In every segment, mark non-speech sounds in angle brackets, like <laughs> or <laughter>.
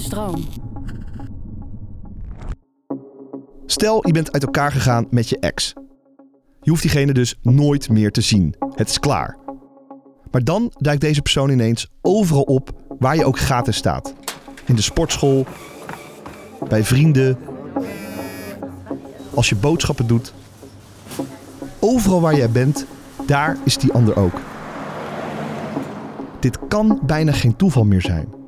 Stroom. Stel, je bent uit elkaar gegaan met je ex. Je hoeft diegene dus nooit meer te zien. Het is klaar. Maar dan duikt deze persoon ineens overal op waar je ook gratis staat. In de sportschool, bij vrienden, als je boodschappen doet. Overal waar jij bent, daar is die ander ook. Dit kan bijna geen toeval meer zijn.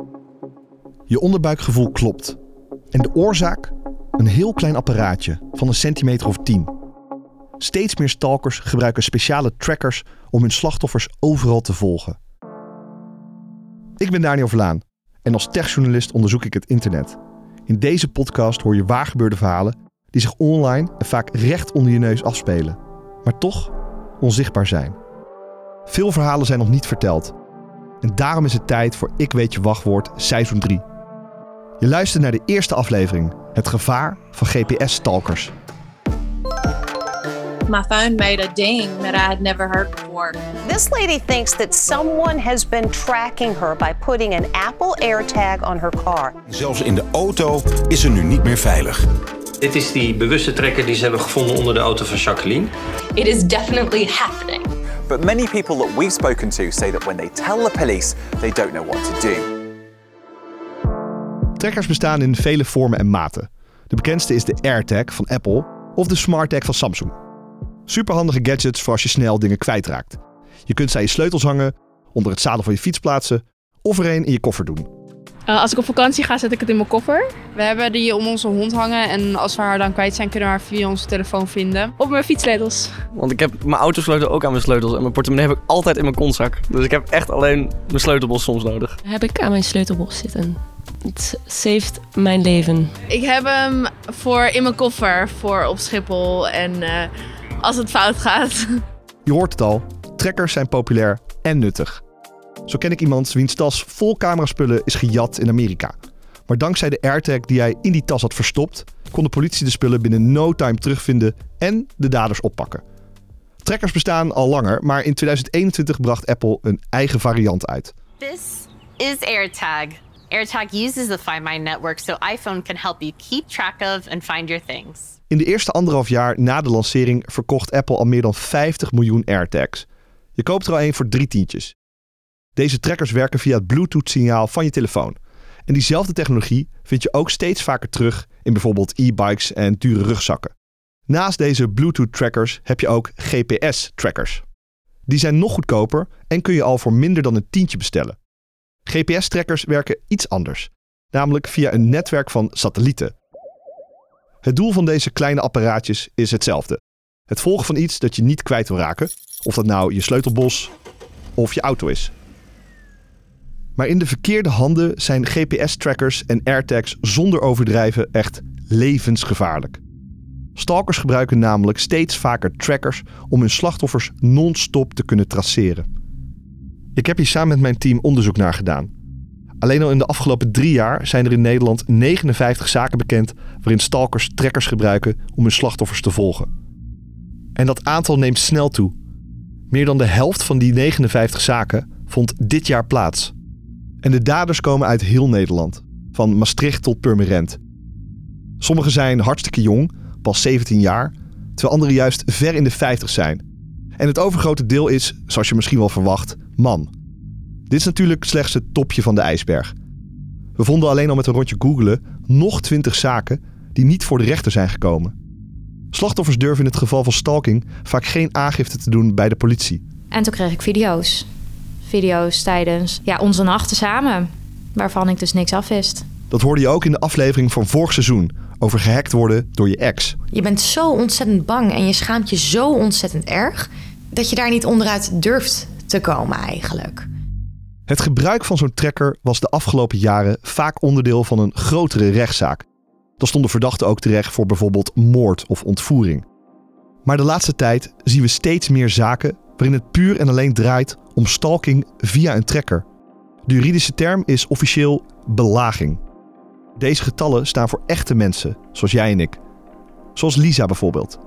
Je onderbuikgevoel klopt. En de oorzaak? Een heel klein apparaatje van een centimeter of tien. Steeds meer stalkers gebruiken speciale trackers om hun slachtoffers overal te volgen. Ik ben Daniel Verlaan en als techjournalist onderzoek ik het internet. In deze podcast hoor je waargebeurde verhalen die zich online en vaak recht onder je neus afspelen, maar toch onzichtbaar zijn. Veel verhalen zijn nog niet verteld. En daarom is het tijd voor Ik Weet Je Wachtwoord seizoen 3. Je luistert naar de eerste aflevering, het gevaar van GPS-stalkers. my phone made a ding that I had never heard before. This lady thinks that someone has been tracking her by putting an Apple AirTag on her car. Zelfs in de auto is ze nu niet meer veilig. Dit is die bewuste trekker die ze hebben gevonden onder de auto van Jacqueline. It is definitely happening. But many people that we've spoken to say that when they tell the police, they don't know what to do. Trackers bestaan in vele vormen en maten. De bekendste is de AirTag van Apple of de SmartTag van Samsung. Superhandige gadgets voor als je snel dingen kwijtraakt. Je kunt ze aan je sleutels hangen, onder het zadel van je fiets plaatsen of er een in je koffer doen. Uh, als ik op vakantie ga, zet ik het in mijn koffer. We hebben die om onze hond hangen en als we haar dan kwijt zijn, kunnen we haar via onze telefoon vinden. Op mijn fietssleutels. Want ik heb mijn autosleutel ook aan mijn sleutels en mijn portemonnee heb ik altijd in mijn kontzak. Dus ik heb echt alleen mijn sleutelbos soms nodig. Heb ik aan mijn sleutelbos zitten. Het saved mijn leven. Ik heb hem voor in mijn koffer voor op Schiphol en uh, als het fout gaat. <laughs> Je hoort het al, trackers zijn populair en nuttig. Zo ken ik iemand wiens tas vol cameraspullen is gejat in Amerika. Maar dankzij de AirTag die hij in die tas had verstopt, kon de politie de spullen binnen no time terugvinden en de daders oppakken. Trackers bestaan al langer, maar in 2021 bracht Apple een eigen variant uit. This is AirTag. AirTag uses the Find My network so iPhone can help you keep track of and find your things. In de eerste anderhalf jaar na de lancering verkocht Apple al meer dan 50 miljoen AirTags. Je koopt er al één voor drie tientjes. Deze trackers werken via het Bluetooth-signaal van je telefoon. En diezelfde technologie vind je ook steeds vaker terug in bijvoorbeeld e-bikes en dure rugzakken. Naast deze Bluetooth-trackers heb je ook GPS-trackers. Die zijn nog goedkoper en kun je al voor minder dan een tientje bestellen. GPS-trackers werken iets anders, namelijk via een netwerk van satellieten. Het doel van deze kleine apparaatjes is hetzelfde: het volgen van iets dat je niet kwijt wil raken, of dat nou je sleutelbos of je auto is. Maar in de verkeerde handen zijn GPS-trackers en AirTags zonder overdrijven echt levensgevaarlijk. Stalkers gebruiken namelijk steeds vaker trackers om hun slachtoffers non-stop te kunnen traceren. Ik heb hier samen met mijn team onderzoek naar gedaan. Alleen al in de afgelopen drie jaar zijn er in Nederland 59 zaken bekend waarin stalkers trackers gebruiken om hun slachtoffers te volgen. En dat aantal neemt snel toe. Meer dan de helft van die 59 zaken vond dit jaar plaats. En de daders komen uit heel Nederland, van Maastricht tot Purmerend. Sommigen zijn hartstikke jong, pas 17 jaar, terwijl anderen juist ver in de 50 zijn. En het overgrote deel is, zoals je misschien wel verwacht, man. Dit is natuurlijk slechts het topje van de ijsberg. We vonden alleen al met een rondje googelen nog 20 zaken die niet voor de rechter zijn gekomen. Slachtoffers durven in het geval van stalking vaak geen aangifte te doen bij de politie. En toen kreeg ik video's. Video's tijdens ja, onze nachten samen, waarvan ik dus niks afwist. Dat hoorde je ook in de aflevering van vorig seizoen over gehackt worden door je ex. Je bent zo ontzettend bang en je schaamt je zo ontzettend erg dat je daar niet onderuit durft te komen eigenlijk. Het gebruik van zo'n tracker was de afgelopen jaren vaak onderdeel van een grotere rechtszaak. Dan stonden verdachten ook terecht voor bijvoorbeeld moord of ontvoering. Maar de laatste tijd zien we steeds meer zaken waarin het puur en alleen draait om stalking via een tracker. De juridische term is officieel belaging. Deze getallen staan voor echte mensen, zoals jij en ik. Zoals Lisa bijvoorbeeld.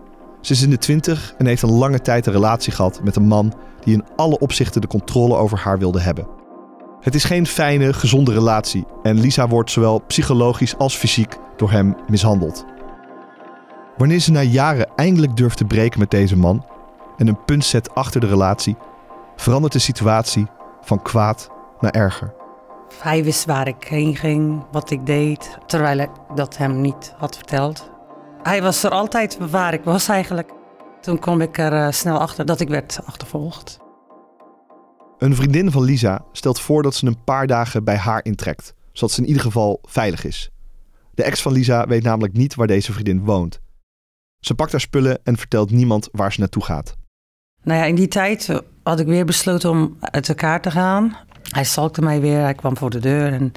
Ze is in de twintig en heeft een lange tijd een relatie gehad met een man die in alle opzichten de controle over haar wilde hebben. Het is geen fijne, gezonde relatie en Lisa wordt zowel psychologisch als fysiek door hem mishandeld. Wanneer ze na jaren eindelijk durft te breken met deze man en een punt zet achter de relatie, verandert de situatie van kwaad naar erger. Hij wist waar ik heen ging, wat ik deed, terwijl ik dat hem niet had verteld. Hij was er altijd waar ik was eigenlijk. Toen kwam ik er uh, snel achter dat ik werd achtervolgd. Een vriendin van Lisa stelt voor dat ze een paar dagen bij haar intrekt, zodat ze in ieder geval veilig is. De ex van Lisa weet namelijk niet waar deze vriendin woont. Ze pakt haar spullen en vertelt niemand waar ze naartoe gaat. Nou ja, in die tijd had ik weer besloten om uit elkaar te gaan. Hij stalkte mij weer, hij kwam voor de deur en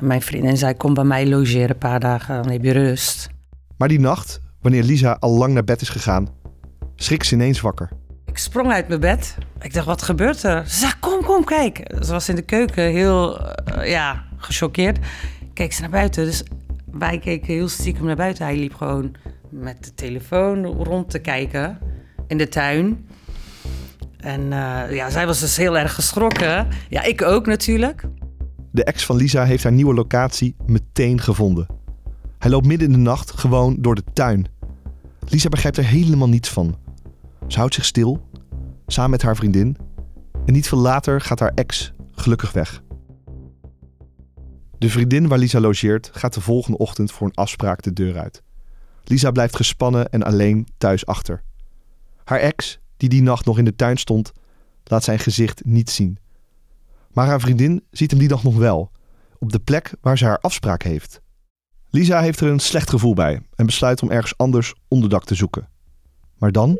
mijn vriendin zei: Kom bij mij logeren een paar dagen, dan heb je rust. Maar die nacht, wanneer Lisa al lang naar bed is gegaan, schrikt ze ineens wakker. Ik sprong uit mijn bed. Ik dacht, wat gebeurt er? Ze zei, kom, kom, kijk. Ze was in de keuken heel, uh, ja, gechoqueerd. Keek ze naar buiten. Dus wij keken heel stiekem naar buiten. Hij liep gewoon met de telefoon rond te kijken in de tuin. En uh, ja, zij was dus heel erg geschrokken. Ja, ik ook natuurlijk. De ex van Lisa heeft haar nieuwe locatie meteen gevonden. Hij loopt midden in de nacht gewoon door de tuin. Lisa begrijpt er helemaal niets van. Ze houdt zich stil, samen met haar vriendin. En niet veel later gaat haar ex gelukkig weg. De vriendin waar Lisa logeert gaat de volgende ochtend voor een afspraak de deur uit. Lisa blijft gespannen en alleen thuis achter. Haar ex, die die nacht nog in de tuin stond, laat zijn gezicht niet zien. Maar haar vriendin ziet hem die dag nog wel, op de plek waar ze haar afspraak heeft. Lisa heeft er een slecht gevoel bij en besluit om ergens anders onderdak te zoeken. Maar dan.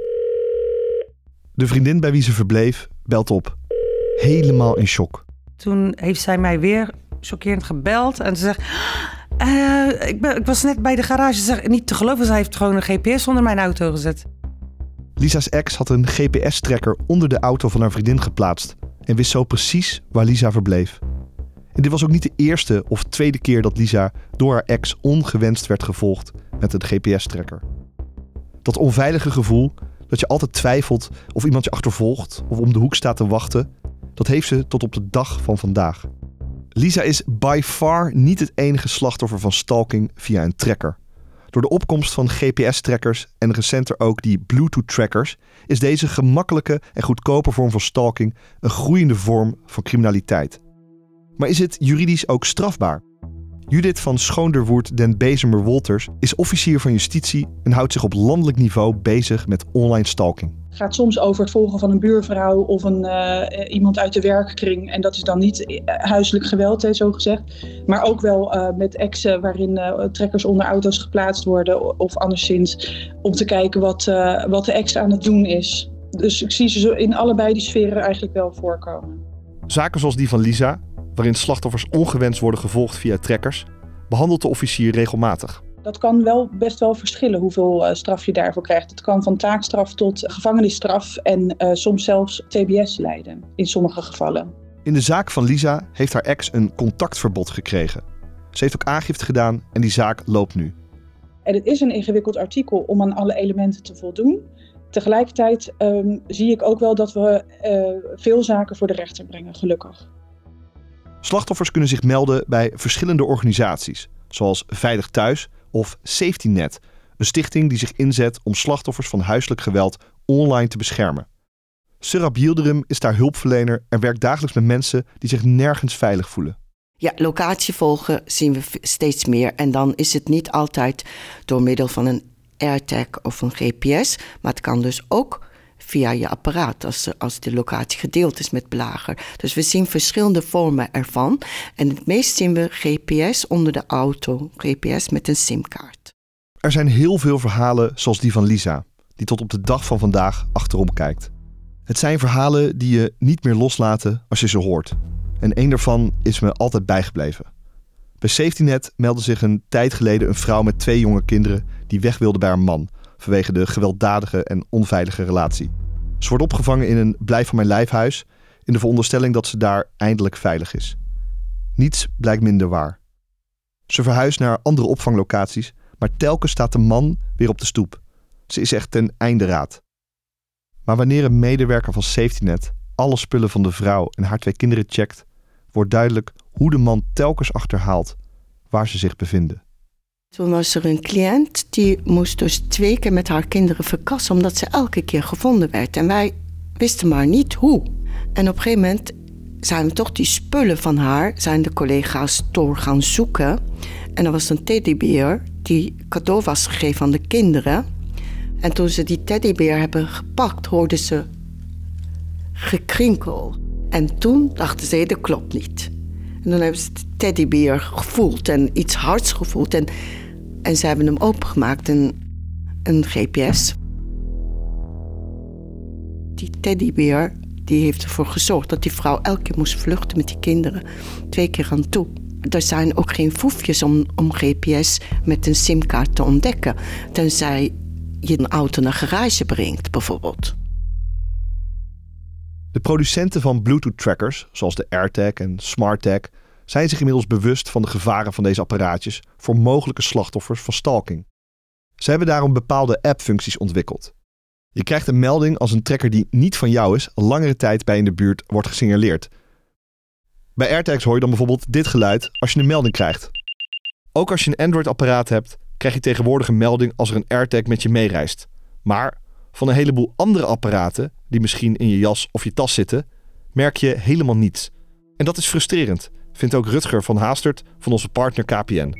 De vriendin bij wie ze verbleef belt op, helemaal in shock. Toen heeft zij mij weer chockerend gebeld en ze zegt: uh, ik, ben, ik, was net bij de garage. Ze zegt niet te geloven, zij heeft gewoon een GPS onder mijn auto gezet. Lisa's ex had een GPS-tracker onder de auto van haar vriendin geplaatst en wist zo precies waar Lisa verbleef. En dit was ook niet de eerste of tweede keer dat Lisa door haar ex ongewenst werd gevolgd met een GPS-tracker. Dat onveilige gevoel dat je altijd twijfelt of iemand je achtervolgt of om de hoek staat te wachten, dat heeft ze tot op de dag van vandaag. Lisa is by far niet het enige slachtoffer van stalking via een tracker. Door de opkomst van GPS-trackers en recenter ook die Bluetooth-trackers is deze gemakkelijke en goedkope vorm van stalking een groeiende vorm van criminaliteit. Maar is het juridisch ook strafbaar? Judith van Schoonderwoerd den Bezemer Wolters is officier van justitie en houdt zich op landelijk niveau bezig met online stalking. Het gaat soms over het volgen van een buurvrouw of een, uh, iemand uit de werkkring. En dat is dan niet eh, huiselijk geweld, hè, zo gezegd. Maar ook wel uh, met exen waarin uh, trekkers onder auto's geplaatst worden. Of anderszins om te kijken wat, wat de ex aan het doen is. Dus ik zie ze in allebei die sferen eigenlijk wel voorkomen. Zaken zoals die van Lisa, waarin slachtoffers ongewenst worden gevolgd via trekkers, behandelt de officier regelmatig. Dat kan wel best wel verschillen hoeveel uh, straf je daarvoor krijgt. Het kan van taakstraf tot gevangenisstraf en uh, soms zelfs TBS leiden in sommige gevallen. In de zaak van Lisa heeft haar ex een contactverbod gekregen. Ze heeft ook aangifte gedaan en die zaak loopt nu. En het is een ingewikkeld artikel om aan alle elementen te voldoen. Tegelijkertijd um, zie ik ook wel dat we uh, veel zaken voor de rechter brengen, gelukkig. Slachtoffers kunnen zich melden bij verschillende organisaties, zoals Veilig Thuis of SafetyNet, een stichting die zich inzet om slachtoffers van huiselijk geweld online te beschermen. Surab Yildirim is daar hulpverlener en werkt dagelijks met mensen die zich nergens veilig voelen. Ja, locatie volgen zien we steeds meer. En dan is het niet altijd door middel van een AirTag of een GPS, maar het kan dus ook via je apparaat als, als de locatie gedeeld is met belager. Dus we zien verschillende vormen ervan. En het meest zien we GPS onder de auto, GPS met een simkaart. Er zijn heel veel verhalen zoals die van Lisa, die tot op de dag van vandaag achterom kijkt. Het zijn verhalen die je niet meer loslaten als je ze hoort. En één daarvan is me altijd bijgebleven. Bij SafetyNet meldde zich een tijd geleden een vrouw met twee jonge kinderen die weg wilde bij haar man vanwege de gewelddadige en onveilige relatie. Ze wordt opgevangen in een blijf van mijn lijfhuis in de veronderstelling dat ze daar eindelijk veilig is. Niets blijkt minder waar. Ze verhuist naar andere opvanglocaties, maar telkens staat de man weer op de stoep. Ze is echt ten einde raad. Maar wanneer een medewerker van SafetyNet alle spullen van de vrouw en haar twee kinderen checkt, wordt duidelijk hoe de man telkens achterhaalt waar ze zich bevinden. Toen was er een cliënt die moest dus twee keer met haar kinderen verkassen omdat ze elke keer gevonden werd. En wij wisten maar niet hoe. En op een gegeven moment zijn we toch die spullen van haar, zijn de collega's door gaan zoeken. En er was een teddybeer die cadeau was gegeven aan de kinderen. En toen ze die teddybeer hebben gepakt, hoorden ze gekrinkel. En toen dachten ze, dat klopt niet. En dan hebben ze de teddybeer gevoeld en iets hards gevoeld. En, en ze hebben hem opengemaakt, een, een GPS. Die teddybeer die heeft ervoor gezorgd dat die vrouw elke keer moest vluchten met die kinderen. Twee keer aan toe. Er zijn ook geen foefjes om, om GPS met een simkaart te ontdekken. Tenzij je een auto naar garage brengt, bijvoorbeeld. De producenten van Bluetooth-trackers, zoals de AirTag en SmartTag, zijn zich inmiddels bewust van de gevaren van deze apparaatjes voor mogelijke slachtoffers van stalking. Ze hebben daarom bepaalde app-functies ontwikkeld. Je krijgt een melding als een tracker die niet van jou is, langere tijd bij in de buurt wordt gesignaleerd. Bij AirTags hoor je dan bijvoorbeeld dit geluid als je een melding krijgt. Ook als je een Android-apparaat hebt, krijg je tegenwoordig een melding als er een AirTag met je meereist. Maar van een heleboel andere apparaten, die misschien in je jas of je tas zitten, merk je helemaal niets. En dat is frustrerend, vindt ook Rutger van Haastert van onze partner KPN.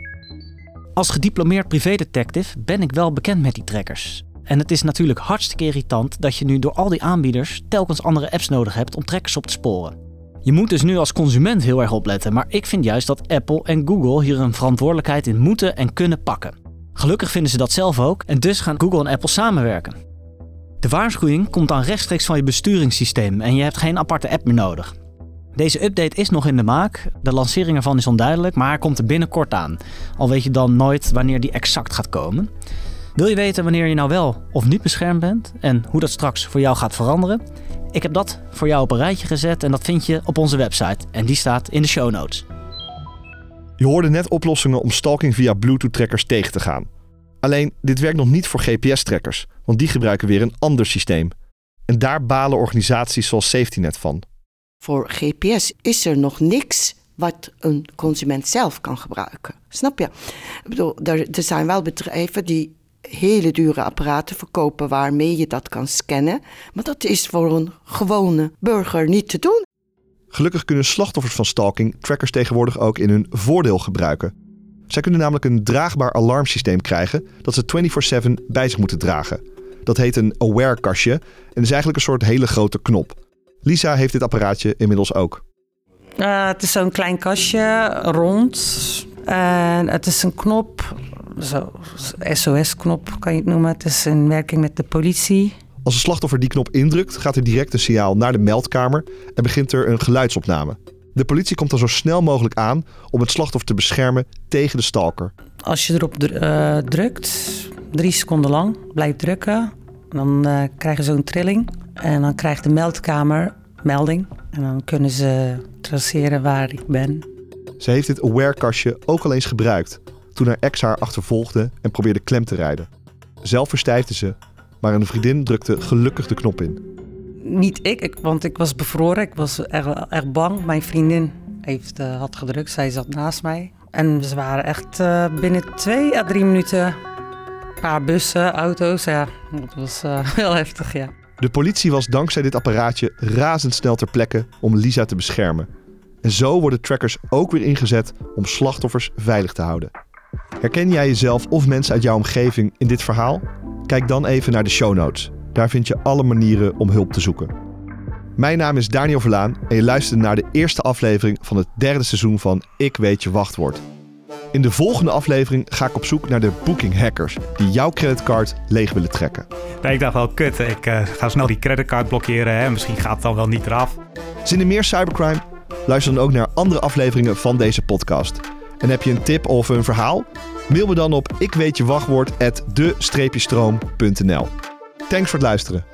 Als gediplomeerd privédetective ben ik wel bekend met die trackers. En het is natuurlijk hartstikke irritant dat je nu door al die aanbieders telkens andere apps nodig hebt om trackers op te sporen. Je moet dus nu als consument heel erg opletten, maar ik vind juist dat Apple en Google hier een verantwoordelijkheid in moeten en kunnen pakken. Gelukkig vinden ze dat zelf ook en dus gaan Google en Apple samenwerken. De waarschuwing komt dan rechtstreeks van je besturingssysteem en je hebt geen aparte app meer nodig. Deze update is nog in de maak. De lancering ervan is onduidelijk, maar komt er binnenkort aan. Al weet je dan nooit wanneer die exact gaat komen. Wil je weten wanneer je nou wel of niet beschermd bent en hoe dat straks voor jou gaat veranderen? Ik heb dat voor jou op een rijtje gezet en dat vind je op onze website. En die staat in de show notes. Je hoorde net oplossingen om stalking via Bluetooth-trackers tegen te gaan. Alleen, dit werkt nog niet voor GPS-trackers, want die gebruiken weer een ander systeem. En daar balen organisaties zoals SafetyNet van. Voor GPS is er nog niks wat een consument zelf kan gebruiken. Snap je? Ik bedoel, er, er zijn wel bedrijven die hele dure apparaten verkopen waarmee je dat kan scannen. Maar dat is voor een gewone burger niet te doen. Gelukkig kunnen slachtoffers van stalking trackers tegenwoordig ook in hun voordeel gebruiken. Zij kunnen namelijk een draagbaar alarmsysteem krijgen dat ze 24/7 bij zich moeten dragen. Dat heet een aware kastje en is eigenlijk een soort hele grote knop. Lisa heeft dit apparaatje inmiddels ook. Uh, het is zo'n klein kastje, rond. En het is een knop, SOS-knop kan je het noemen. Het is in werking met de politie. Als een slachtoffer die knop indrukt, gaat er direct een signaal naar de meldkamer en begint er een geluidsopname. De politie komt dan zo snel mogelijk aan om het slachtoffer te beschermen tegen de stalker. Als je erop uh, drukt, drie seconden lang, blijft drukken, dan uh, krijgen ze zo'n trilling. En dan krijgt de meldkamer melding. En dan kunnen ze traceren waar ik ben. Ze heeft dit aware-kastje ook al eens gebruikt. Toen haar ex haar achtervolgde en probeerde klem te rijden. Zelf verstijfde ze, maar een vriendin drukte gelukkig de knop in. Niet ik, ik want ik was bevroren. Ik was erg, erg bang. Mijn vriendin heeft, uh, had gedrukt. Zij zat naast mij. En ze waren echt uh, binnen twee à drie minuten. Een paar bussen, auto's. Ja, dat was uh, <laughs> heel heftig, ja. De politie was dankzij dit apparaatje razendsnel ter plekke om Lisa te beschermen. En zo worden trackers ook weer ingezet om slachtoffers veilig te houden. Herken jij jezelf of mensen uit jouw omgeving in dit verhaal? Kijk dan even naar de show notes. Daar vind je alle manieren om hulp te zoeken. Mijn naam is Daniel Verlaan en je luistert naar de eerste aflevering van het derde seizoen van Ik weet je wachtwoord. In de volgende aflevering ga ik op zoek naar de booking hackers die jouw creditcard leeg willen trekken. Nee, ik dacht wel, kut, ik uh, ga snel die creditcard blokkeren. Hè? Misschien gaat het dan wel niet eraf. Zin in meer cybercrime? Luister dan ook naar andere afleveringen van deze podcast. En heb je een tip of een verhaal? Mail me dan op ikweetjewachtwoord@de-stroom.nl. Thanks voor het luisteren.